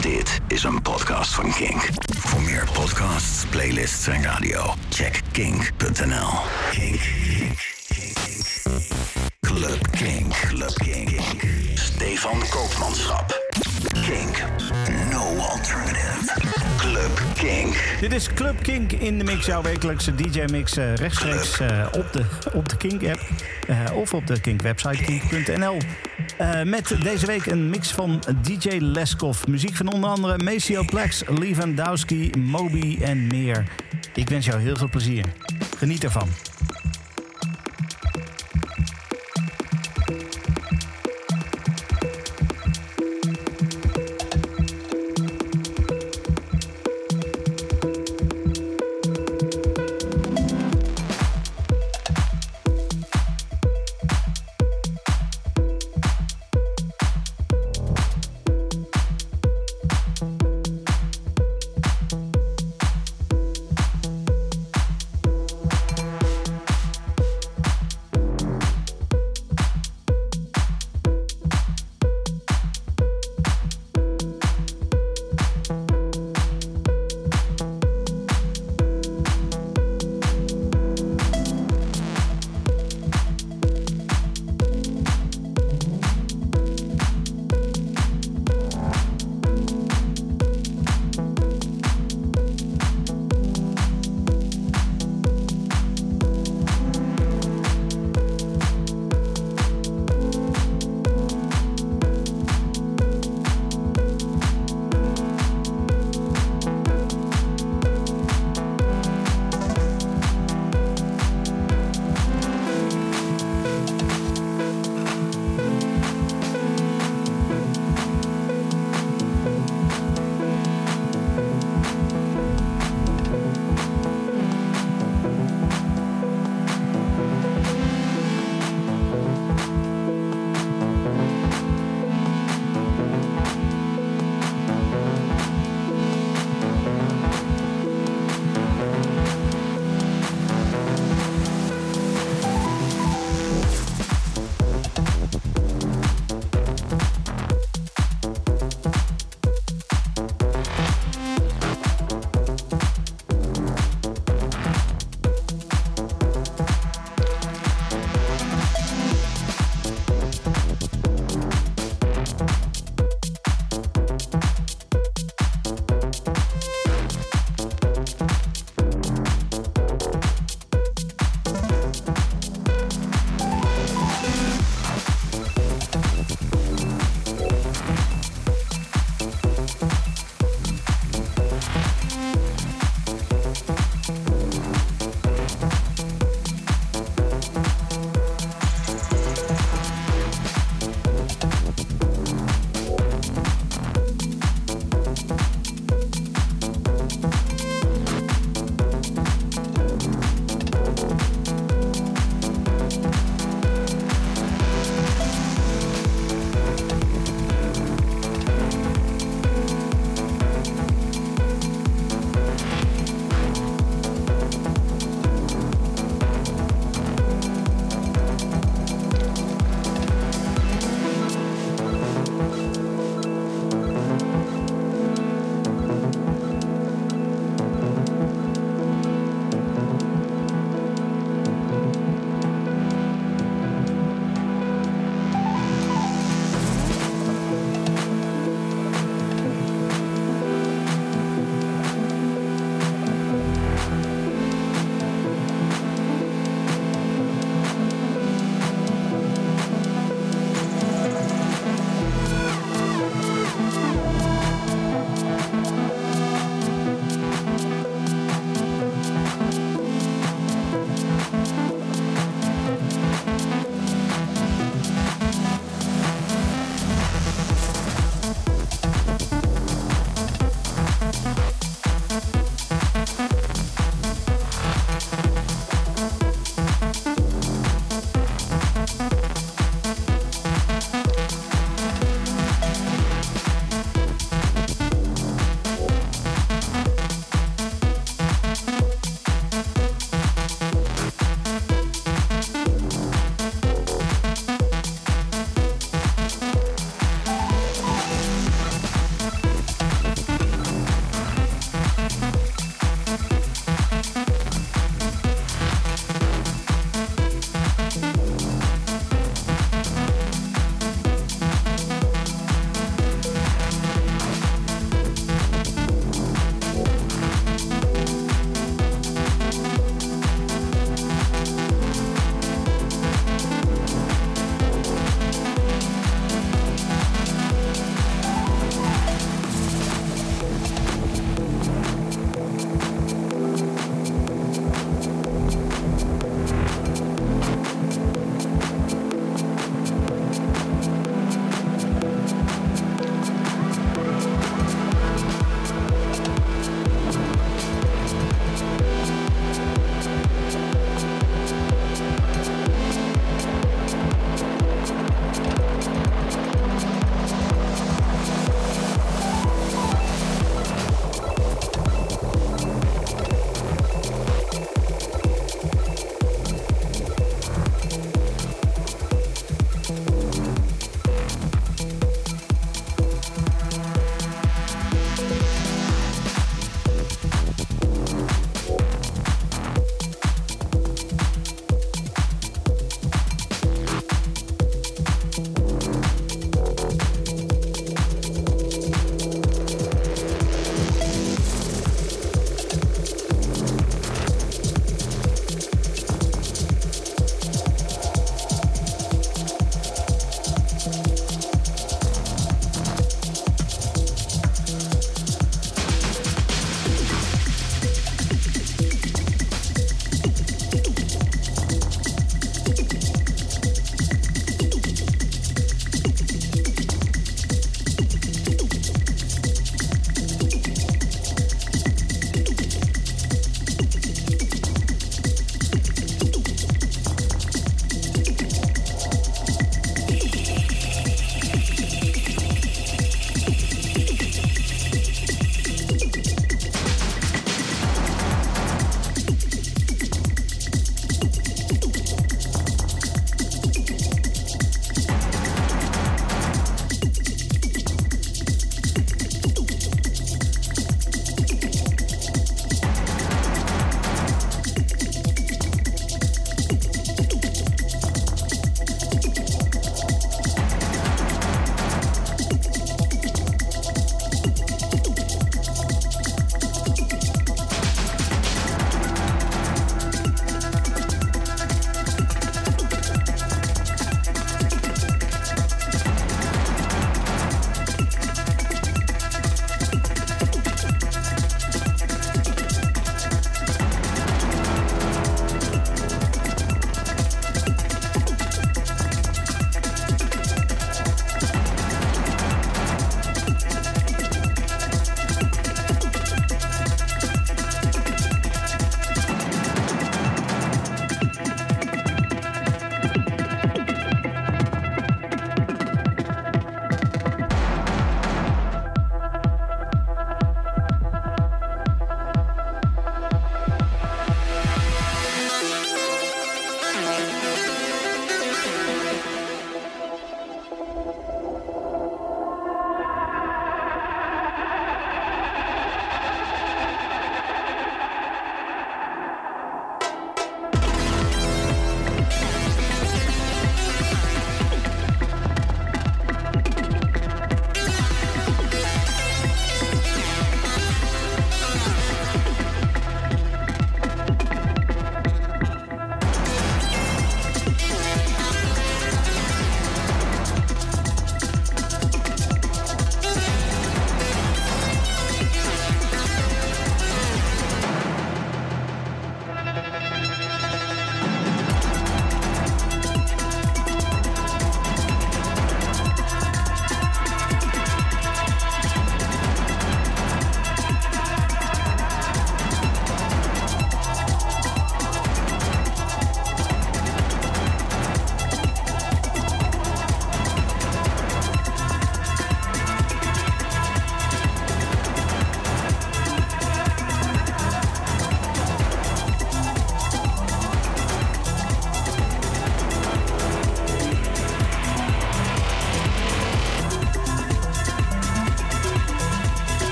Dit is een podcast van Kink. Voor meer podcasts, playlists en radio, check kink.nl. Kink. Club Kink. Club Kink. Stefan Koopmanschap. Kink. No alternative. Club Kink. Dit is Club Kink in de mix, jouw wekelijkse DJ-mix eh, rechtstreeks eh, op, de, op de Kink-app eh, of op de Kink-website kink.nl. Met deze week een mix van DJ Leskov. Muziek van onder andere Maceo Plex, Lewandowski, Moby en meer. Ik wens jou heel veel plezier. Geniet ervan.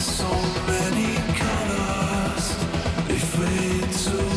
So many colors, they fade to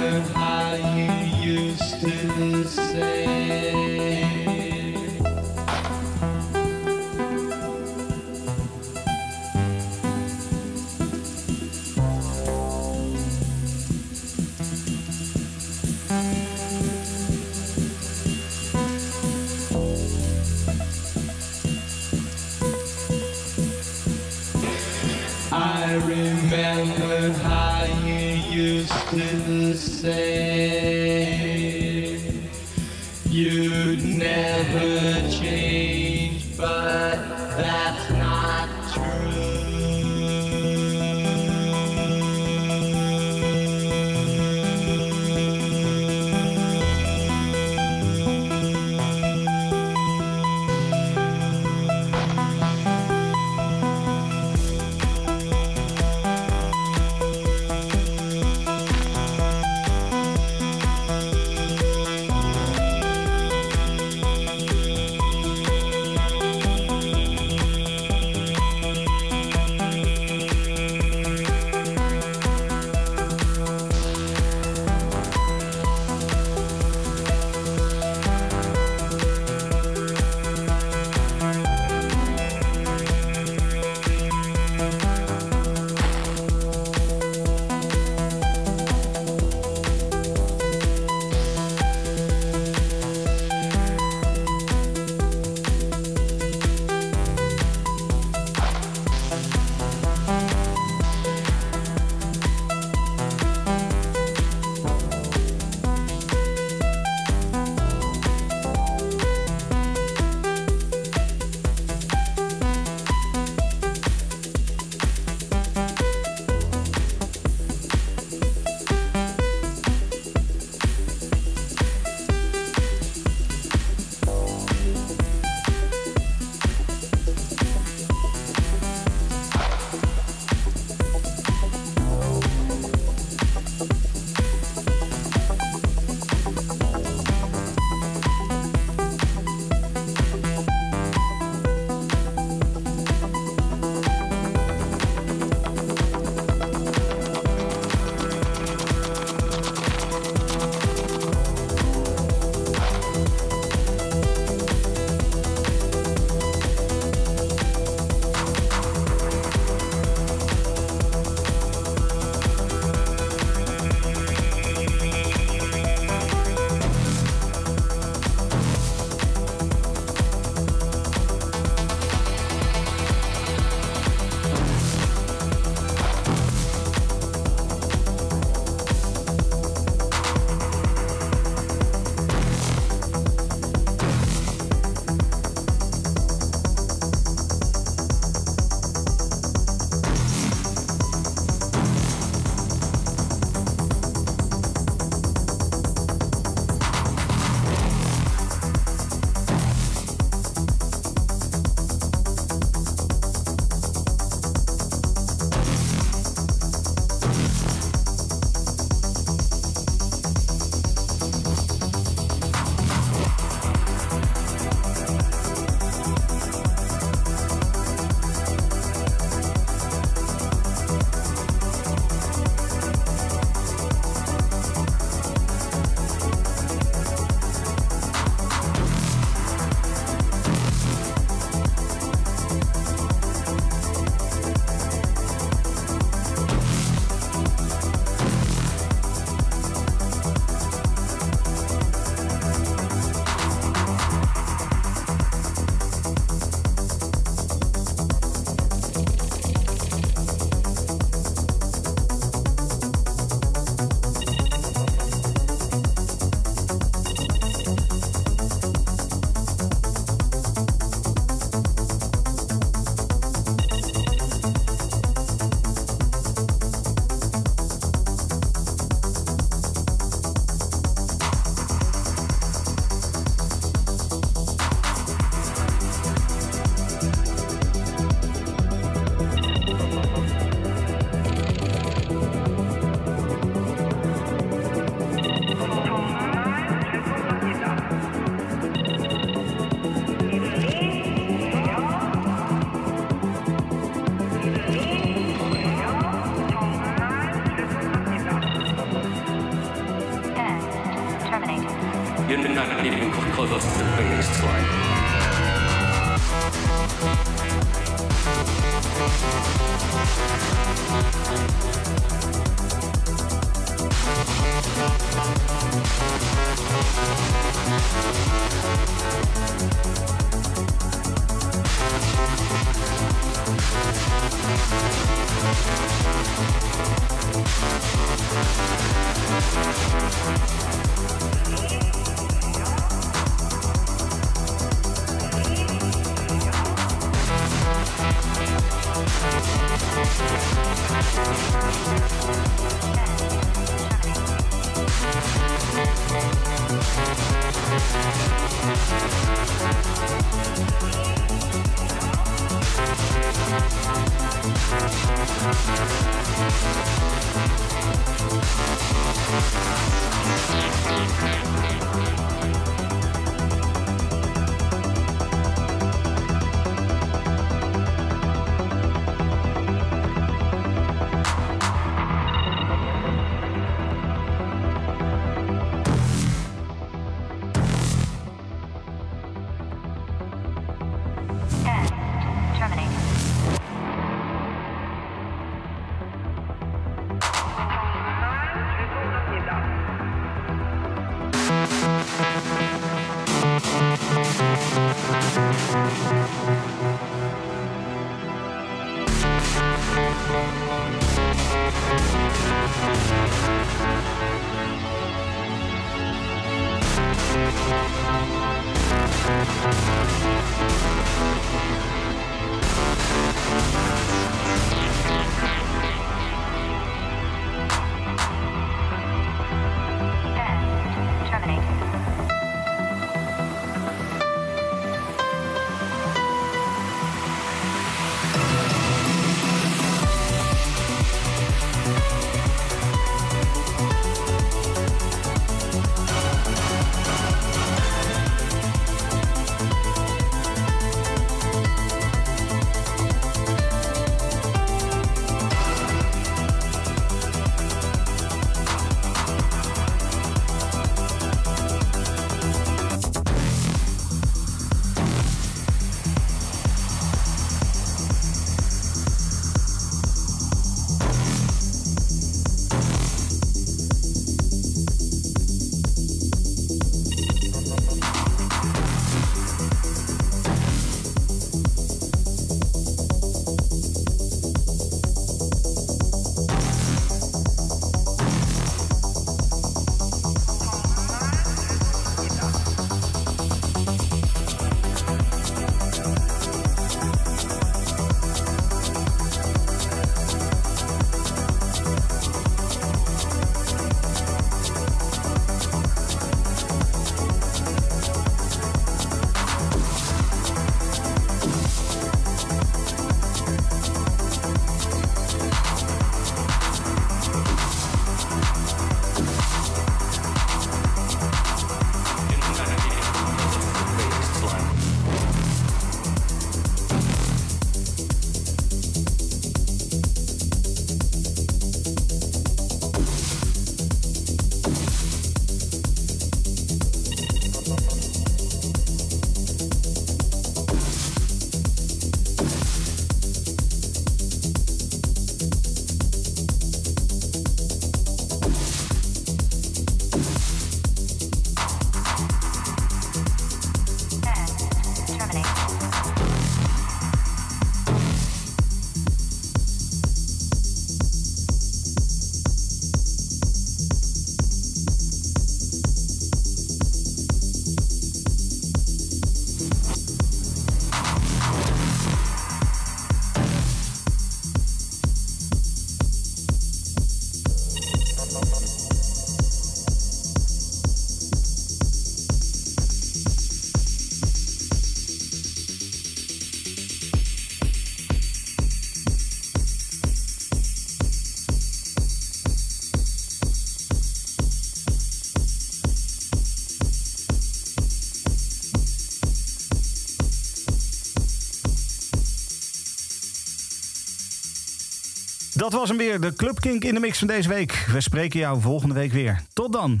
Dat was hem weer, de Club Kink in de mix van deze week. We spreken jou volgende week weer. Tot dan.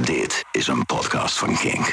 Dit is een podcast van Kink.